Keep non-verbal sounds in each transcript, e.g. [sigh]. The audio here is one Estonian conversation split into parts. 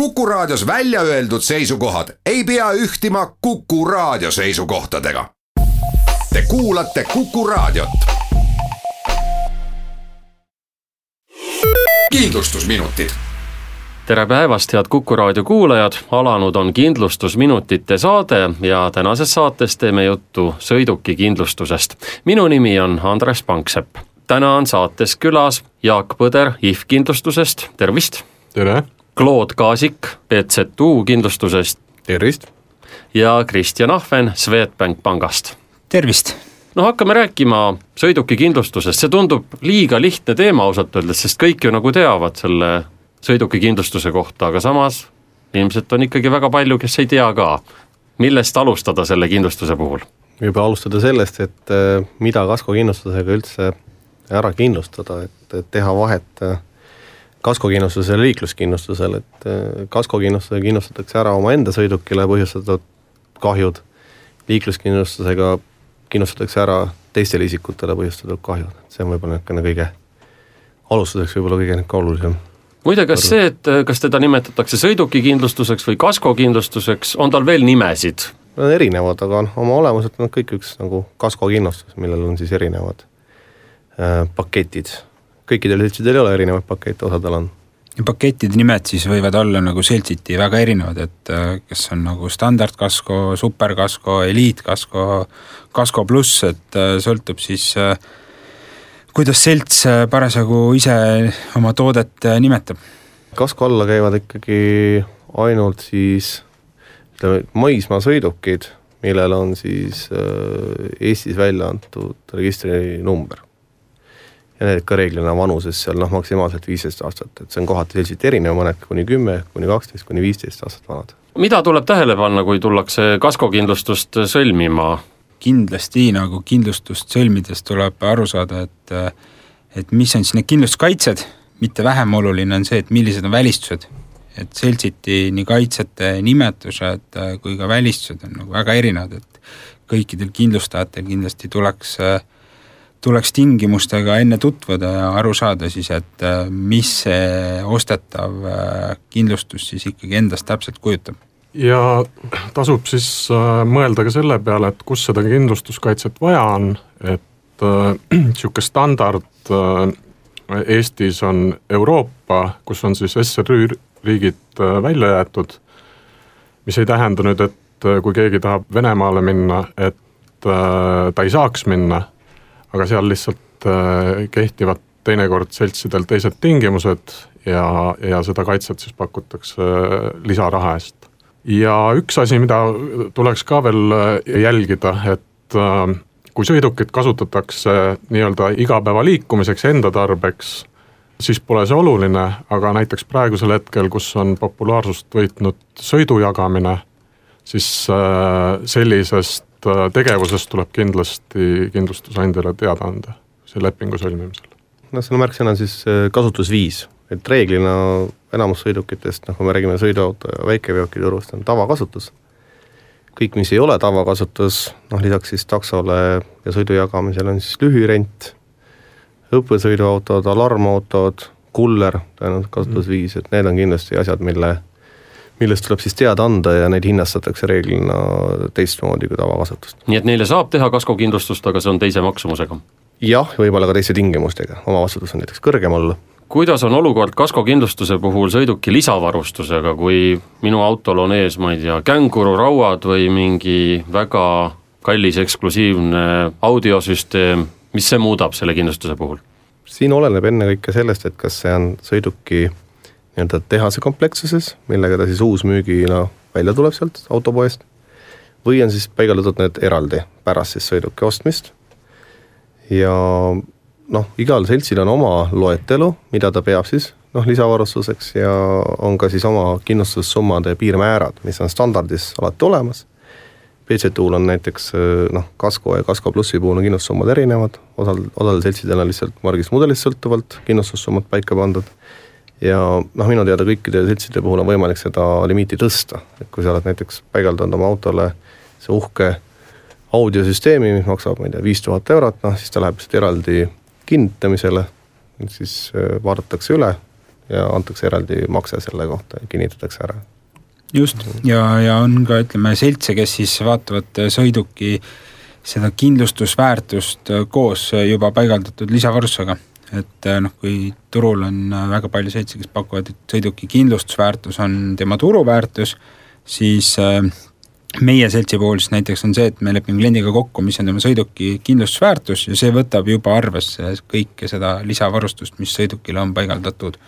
Kuku Raadios välja öeldud seisukohad ei pea ühtima Kuku Raadio seisukohtadega. Te kuulate Kuku Raadiot. kindlustusminutid tere päevast, head Kuku raadio kuulajad, alanud on kindlustusminutite saade ja tänases saates teeme juttu sõidukikindlustusest. minu nimi on Andres Panksepp. täna on saates külas Jaak Põder IF kindlustusest, tervist. tere. Claude Kaasik BZU kindlustusest. tervist. ja Kristjan Ahven Swedbank pangast. tervist no hakkame rääkima sõidukikindlustusest, see tundub liiga lihtne teema ausalt öeldes, sest kõik ju nagu teavad selle sõidukikindlustuse kohta, aga samas ilmselt on ikkagi väga palju, kes ei tea ka. millest alustada selle kindlustuse puhul? võib alustada sellest, et äh, mida kaskokindlustusega üldse ära kindlustada, et, et teha vahet äh, kaskokindlustusel ja liikluskindlustusel, et äh, kaskokindlustusega kindlustatakse ära omaenda sõidukile põhjustatud kahjud, liikluskindlustusega kindlustatakse ära teistele isikutele põhjustatud kahjud, see on võib-olla niisugune kõige, alustuseks võib-olla kõige niisugune olulisem muide, kas see, et kas teda nimetatakse sõidukikindlustuseks või kaskokindlustuseks, on tal veel nimesid? Nad on erinevad, aga noh, oma olemuselt on kõik üks nagu kaskokindlustus, millel on siis erinevad äh, paketid. Kõikidel seltsidel ei ole erinevaid pakette, osadel on. ja pakettide nimed siis võivad olla nagu seltsiti väga erinevad, et äh, kas on nagu standardkasko, superkasko, eliitkasko, kasko pluss, et äh, sõltub siis äh, kuidas selts parasjagu ise oma toodet nimetab? kasko alla käivad ikkagi ainult siis ütleme, maismaasõidukid, millel on siis Eestis välja antud registrinumber. Ja need ka reeglina vanuses seal noh, maksimaalselt viisteist aastat, et see on kohati sellisiti erinev, mõned kuni kümme, kuni kaksteist, kuni viisteist aastat vanad. mida tuleb tähele panna, kui tullakse kaskokindlustust sõlmima? kindlasti nagu kindlustust sõlmides tuleb aru saada, et et mis on siis need kindlustuskaitsed, mitte vähem oluline on see, et millised on välistused. et seltsiti nii kaitsjate nimetused kui ka välistused on nagu väga erinevad, et kõikidel kindlustajatel kindlasti tuleks, tuleks tingimustega enne tutvuda ja aru saada siis, et mis see ostetav kindlustus siis ikkagi endast täpselt kujutab. Ja tasub siis äh, mõelda ka selle peale, et kus seda kindlustuskaitset vaja on, et [clears throat] niisugune äh, standard äh, Eestis on Euroopa, kus on siis SRÜ riigid äh, välja jäetud, mis ei tähenda nüüd, et äh, kui keegi tahab Venemaale minna, et äh, ta ei saaks minna, aga seal lihtsalt äh, kehtivad teinekord seltsidel teised tingimused ja, ja seda kaitset siis pakutakse äh, lisaraha eest. Ja üks asi, mida tuleks ka veel äh, jälgida, et kui sõidukit kasutatakse nii-öelda igapäeva liikumiseks, enda tarbeks, siis pole see oluline, aga näiteks praegusel hetkel, kus on populaarsust võitnud sõidu jagamine, siis sellisest tegevusest tuleb kindlasti kindlustusandjale teada anda, see lepingu sõlmimisel. noh, selle märksõna on siis kasutusviis et reeglina enamus sõidukitest, noh kui me räägime sõiduauto ja väikeveoki turust, on tavakasutus. kõik, mis ei ole tavakasutus, noh lisaks siis taksole ja sõidu jagamisele on siis lühirent, õppesõiduautod, alarmautod, kuller, tõenäoliselt kasutusviis, et need on kindlasti asjad, mille millest tuleb siis teada anda ja neid hinnastatakse reeglina teistmoodi kui tavakasutust. nii et neile saab teha kaskokindlustust, aga see on teise maksumusega? jah, võib-olla ka teiste tingimustega, omavastutus on näiteks kõrgem olla kuidas on olukord kaskokindlustuse puhul sõiduki lisavarustusega, kui minu autol on ees, ma ei tea, kängururauad või mingi väga kallis eksklusiivne audiosüsteem, mis see muudab selle kindlustuse puhul? siin oleneb ennekõike sellest, et kas see on sõiduki nii-öelda tehase komplekssuses, millega ta siis uusmüügina välja tuleb sealt autopoest, või on siis paigaldatud need eraldi pärast siis sõiduki ostmist ja noh, igal seltsil on oma loetelu, mida ta peab siis noh, lisavarustuseks ja on ka siis oma kindlustussummade piirmäärad, mis on standardis alati olemas. BC-Tool on näiteks noh, kasko ja kasko plussi puhul on kindlustussummad erinevad, osal, osal seltsidel on lihtsalt margist mudelist sõltuvalt kindlustussummad paika pandud. Ja noh, minu teada kõikide seltside puhul on võimalik seda limiiti tõsta, et kui sa oled näiteks paigaldanud oma autole see uhke audiosüsteemi, mis maksab, ma ei tea, viis tuhat eurot, noh siis ta läheb lihtsalt eraldi kinnitamisele, siis äh, vaadatakse üle, ja antakse eraldi makse selle kohta ja kinnitatakse ära. just, ja, ja on ka ütleme seltse, kes siis vaatavad sõiduki seda kindlustusväärtust koos juba paigaldatud lisavarustusega et noh, kui turul on väga palju seltse, kes pakuvad, et sõiduki kindlustusväärtus on tema turuväärtus, siis äh, meie seltsi puhul siis näiteks on see, et me lepime kliendiga kokku, mis on tema sõiduki kindlustusväärtus ja see võtab juba arvesse kõike seda lisavarustust, mis sõidukile on paigaldatud.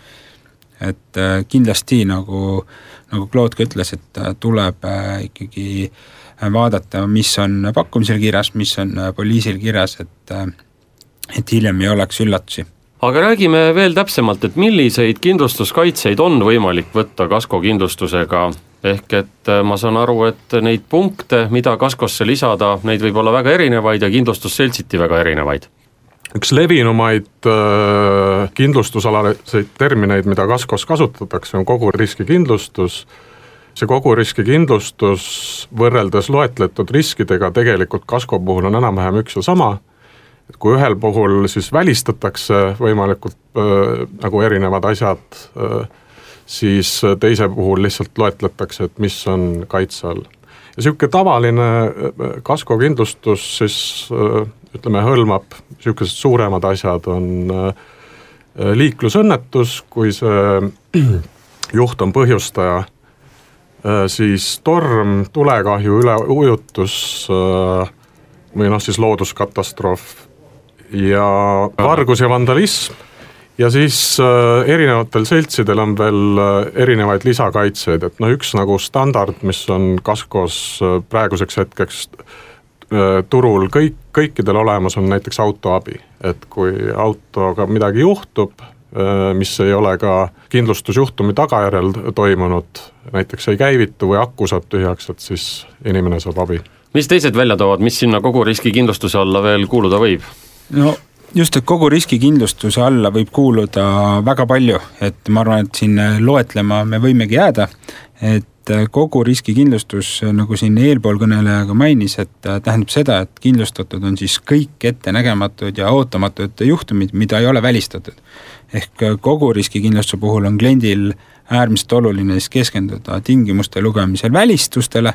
et äh, kindlasti nagu, nagu Claude ka ütles, et äh, tuleb äh, ikkagi vaadata, mis on pakkumisel kirjas, mis on poliisil kirjas, et et hiljem ei oleks üllatusi aga räägime veel täpsemalt, et milliseid kindlustuskaitseid on võimalik võtta kaskokindlustusega ehk et äh, ma saan aru, et neid punkte, mida kaskosse lisada, neid võib olla väga erinevaid ja kindlustusseltsiti väga erinevaid üks levinumaid äh, kindlustusalaseid termineid, mida kaskos kasutatakse, on koguriskikindlustus. see koguriskikindlustus võrreldes loetletud riskidega tegelikult kasko puhul on enam-vähem üks ja sama. Et kui ühel puhul siis välistatakse võimalikult äh, nagu erinevad asjad äh, siis äh, teise puhul lihtsalt loetletakse, et mis on kaitse all. ja niisugune tavaline äh, kaskokindlustus siis äh, ütleme, hõlmab niisugused suuremad asjad, on liiklusõnnetus, kui see [clears throat] juht on põhjustaja, siis torm, tulekahju, üleujutus või noh, siis looduskatastroof ja vargus ja vandalism ja siis äh, erinevatel seltsidel on veel äh, erinevaid lisakaitseid, et noh, üks nagu standard, mis on kaskos äh, praeguseks hetkeks turul kõik, kõikidel olemas, on näiteks autoabi. et kui autoga midagi juhtub, mis ei ole ka kindlustusjuhtumi tagajärjel toimunud, näiteks ei käivitu või aku saab tühjaks, et siis inimene saab abi. mis teised välja toovad, mis sinna kogu riskikindlustuse alla veel kuuluda võib? No just, et kogu riskikindlustuse alla võib kuuluda väga palju, et ma arvan, et siin loetlema me võimegi jääda, et kogu riskikindlustus, nagu siin eelpool kõneleja ka mainis, et tähendab seda, et kindlustatud on siis kõik ettenägematud ja ootamatud juhtumid, mida ei ole välistatud. ehk kogu riskikindlustuse puhul on kliendil äärmiselt oluline siis keskenduda tingimuste lugemisel välistustele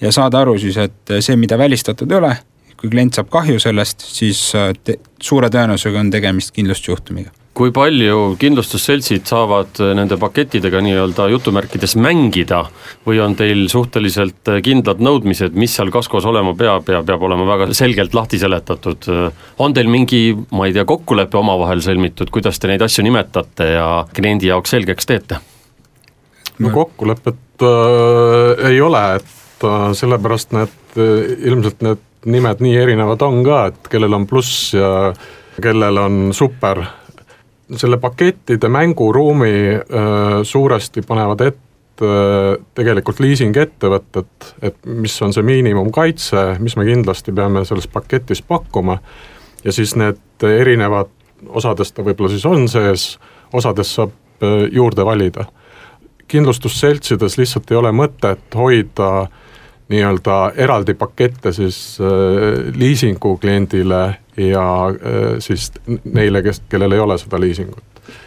ja saada aru siis, et see, mida välistatud ei ole, kui klient saab kahju sellest, siis äh, te, suure tõenäosusega on tegemist kindlustusjuhtumiga kui palju kindlustusseltsid saavad äh, nende pakettidega nii-öelda jutumärkides mängida või on teil suhteliselt äh, kindlad nõudmised, mis seal kaskos olema peab ja peab olema väga selgelt lahti seletatud? on teil mingi, ma ei tea, kokkulepe omavahel sõlmitud, kuidas te neid asju nimetate ja kliendi jaoks selgeks teete? no kokkulepet äh, ei ole, et äh, sellepärast need ilmselt need nimed nii erinevad on ka, et kellel on pluss ja kellel on super. selle pakettide mänguruumi äh, suuresti panevad ette äh, tegelikult liisingettevõtted, et mis on see miinimumkaitse, mis me kindlasti peame selles paketis pakkuma. ja siis need erinevad, osades ta võib-olla siis on sees, osades saab äh, juurde valida. kindlustusseltsides lihtsalt ei ole mõtet hoida äh, nii-öelda eraldi pakette siis äh, liisingu kliendile ja äh, siis neile, kes, kellel ei ole seda liisingut.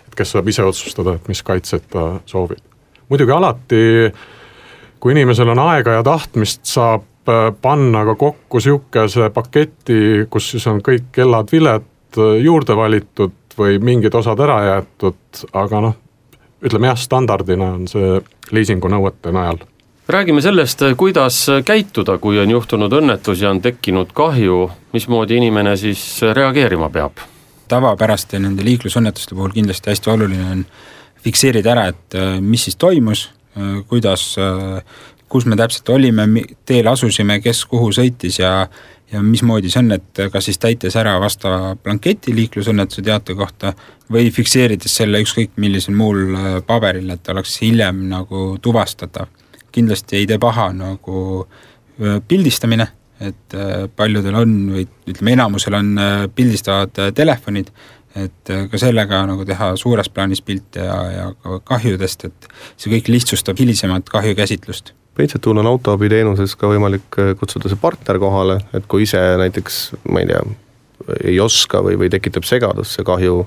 et kes saab ise otsustada, et mis kaitset ta soovib. muidugi alati, kui inimesel on aega ja tahtmist, saab äh, panna ka kokku sihukese paketi, kus siis on kõik kellad-viled juurde valitud või mingid osad ära jäetud, aga noh, ütleme jah, standardina on see liisingu nõuete najal räägime sellest, kuidas käituda, kui on juhtunud õnnetus ja on tekkinud kahju, mismoodi inimene siis reageerima peab? tavapäraste nende liiklusõnnetuste puhul kindlasti hästi oluline on fikseerida ära, et äh, mis siis toimus, äh, kuidas, äh, kus me täpselt olime, teel asusime, kes kuhu sõitis ja ja mismoodi see on, et kas siis täites ära vastava blanketi liiklusõnnetuse teate kohta või fikseerides selle ükskõik millisel muul paberil, et oleks hiljem nagu tuvastatav kindlasti ei tee paha nagu pildistamine, et paljudel on või ütleme, enamusel on pildistavad telefonid, et ka sellega nagu teha suures plaanis pilte ja, ja ka kahjudest, et see kõik lihtsustab hilisemat kahjukäsitlust. Peitsetul on autoabiteenuses ka võimalik kutsuda see partner kohale, et kui ise näiteks, ma ei tea, ei oska või, või tekitab segadust see kahju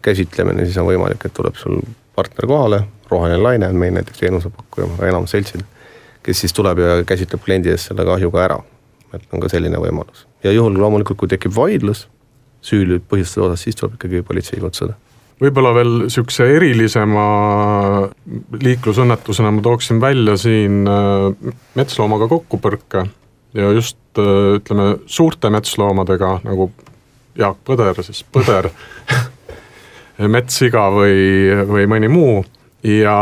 käsitlemine, siis on võimalik, et tuleb sul partner kohale, roheline laine on meil näiteks teenusepakkuja, enamus seltsil, kes siis tuleb ja käsitleb kliendi eest selle kahju ka ära. et on ka selline võimalus ja juhul loomulikult, kui tekib vaidlus süü põhjustatud osas, siis tuleb ikkagi politsei kutsuda võib-olla veel niisuguse erilisema liiklusõnnetusena ma tooksin välja siin äh, metsloomaga kokkupõrke ja just äh, ütleme, suurte metsloomadega nagu Jaak Põder, siis Põder [laughs] metssiga või, või mõni muu ja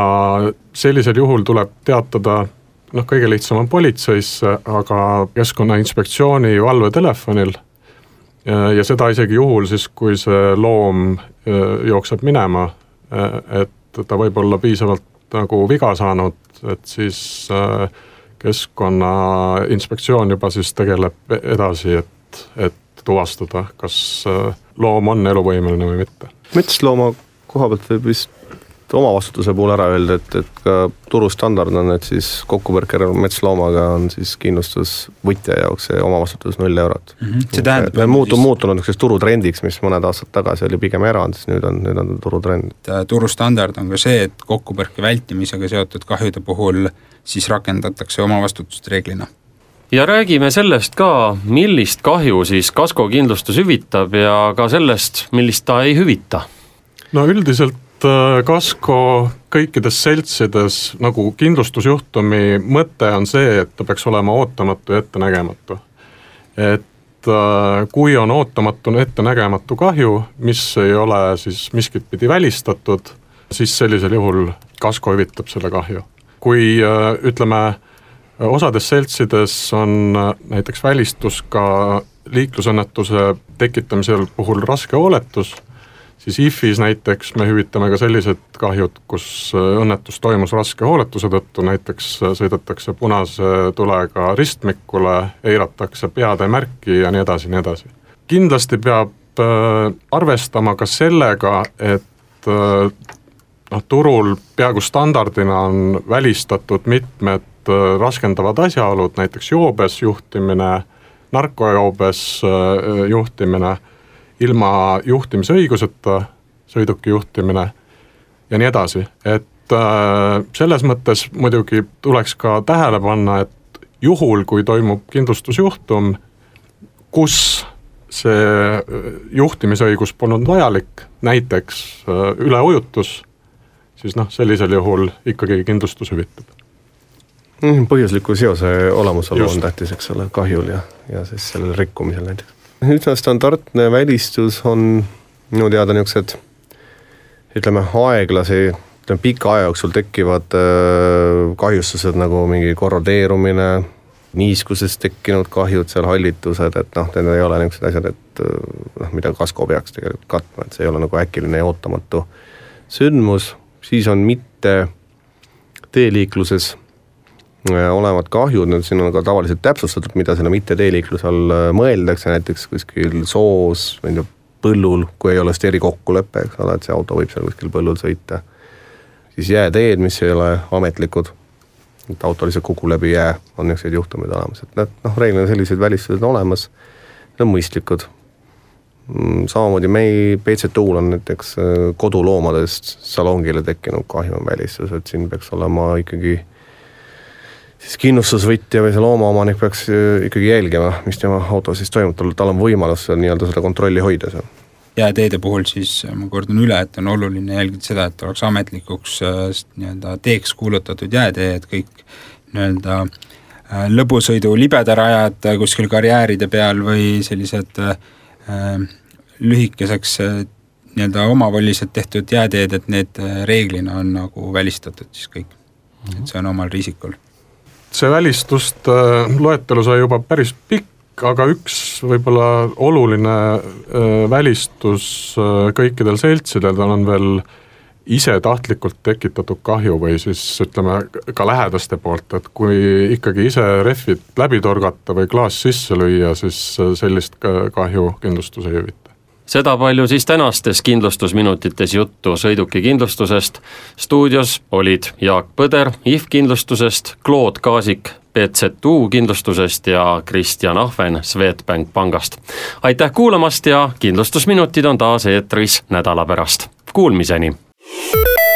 sellisel juhul tuleb teatada noh, kõige lihtsam on politseisse, aga Keskkonnainspektsiooni valvetelefonil ja seda isegi juhul siis, kui see loom äh, jookseb minema, äh, et ta võib olla piisavalt nagu viga saanud, et siis äh, keskkonnainspektsioon juba siis tegeleb edasi, et, et tuvastada, kas loom on eluvõimeline või mitte. metslooma koha pealt võib vist omavastutuse puhul ära öelda, et, et ka turustandard on, et siis kokkupõrke metsloomaga on siis kindlustusvõtja jaoks see omavastutus null eurot mm. -hmm. see tähendab. muutu-, muutunud niisuguseks turutrendiks, mis mõned aastad tagasi oli pigem erand, siis nüüd on, nüüd on turutrend. turustandard on ka see, et kokkupõrke vältimisega seotud kahjude puhul siis rakendatakse omavastutust reeglina ja räägime sellest ka, millist kahju siis kaskokindlustus hüvitab ja ka sellest, millist ta ei hüvita. no üldiselt Äh, kasko kõikides seltsides nagu kindlustusjuhtumi mõte on see, et ta peaks olema ootamatu ja ettenägematu. et äh, kui on ootamatu ettenägematu kahju, mis ei ole siis miskit pidi välistatud, siis sellisel juhul kasko hüvitab selle kahju. kui äh, ütleme, osades seltsides on näiteks välistus ka liiklusõnnetuse tekitamisel puhul raske hooletus siis IFis näiteks me hüvitame ka sellised kahjud, kus äh, õnnetus toimus raske hooletuse tõttu, näiteks äh, sõidetakse punase tulega ristmikule, eiratakse peateemärki ja nii edasi, nii edasi. kindlasti peab äh, arvestama ka sellega, et noh, turul peaaegu standardina on välistatud mitmed raskendavad asjaolud, näiteks joobes juhtimine, narkojoobes juhtimine ilma juhtimisõiguseta sõiduki juhtimine ja nii edasi, et äh, selles mõttes muidugi tuleks ka tähele panna, et juhul, kui toimub kindlustusjuhtum, kus see äh, juhtimisõigus polnud vajalik, näiteks äh, üleujutus, siis noh, sellisel juhul ikkagi kindlustus hüvitab mhm, põhjusliku seose olemasolu on tähtis, eks ole, kahjul ja, ja siis sellel rikkumisel näiteks üsna standardne välistus on minu teada niisugused ütleme, aeglasi, ütleme pika aja jooksul tekivad äh, kahjustused nagu mingi korrodeerumine, niiskusest tekkinud kahjud seal, hallitused, et noh, need ei ole niisugused asjad, et äh, noh, mida kasko peaks tegelikult katma, et see ei ole nagu äkiline ja ootamatu sündmus, siis on mitte teeliikluses olevad kahjud, nüüd siin on ka tavaliselt täpsustatud, mida selle mitteteeliikluse all äh, mõeldakse, näiteks kuskil soos, ma ei tea, põllul, kui ei ole just erikokkulepe, eks ole, et see auto võib seal kuskil põllul sõita. siis jääteed, mis ei ole ametlikud, et auto lihtsalt kukub läbi jää, on niisuguseid juhtumeid olemas, et need noh, reeglina sellised välistused on olemas, need on mõistlikud. Mm, samamoodi mei BCTU-l on näiteks äh, koduloomadest salongile tekkinud kahju on välistus, et siin peaks olema ikkagi äh, siis kindlustusvõtja või see loomaomanik peaks äh, ikkagi jälgima, mis tema auto siis toimub, tal, tal on võimalus nii-öelda seda kontrolli hoida seal. jääteede puhul siis äh, ma kordan üle, et on oluline jälgida seda, et oleks ametlikuks äh, nii-öelda teeks kuulutatud jäätee, et kõik nii-öelda lõbusõidu libedarajad kuskil karjääride peal või sellised äh, lühikeseks nii-öelda omavoliselt tehtud jääteed, et need reeglina on nagu välistatud siis kõik mm. -hmm. et see on omal riisikul see välistuste äh, loetelu sai juba päris pikk, aga üks võib-olla oluline äh, välistus äh, kõikidel seltsidel on veel ise tahtlikult tekitatud kahju või siis ütleme ka lähedaste poolt, et kui ikkagi ise rehvid läbi torgata või klaas sisse lüüa, siis sellist kahju kindlustus ei hüvita seda palju siis tänastes kindlustusminutites juttu sõidukikindlustusest. stuudios olid Jaak Põder IF kindlustusest, Claude Kaasik BZU kindlustusest ja Kristjan Ahven Swedbank pangast. aitäh kuulamast ja kindlustusminutid on taas eetris nädala pärast, kuulmiseni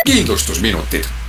kindlustusminutid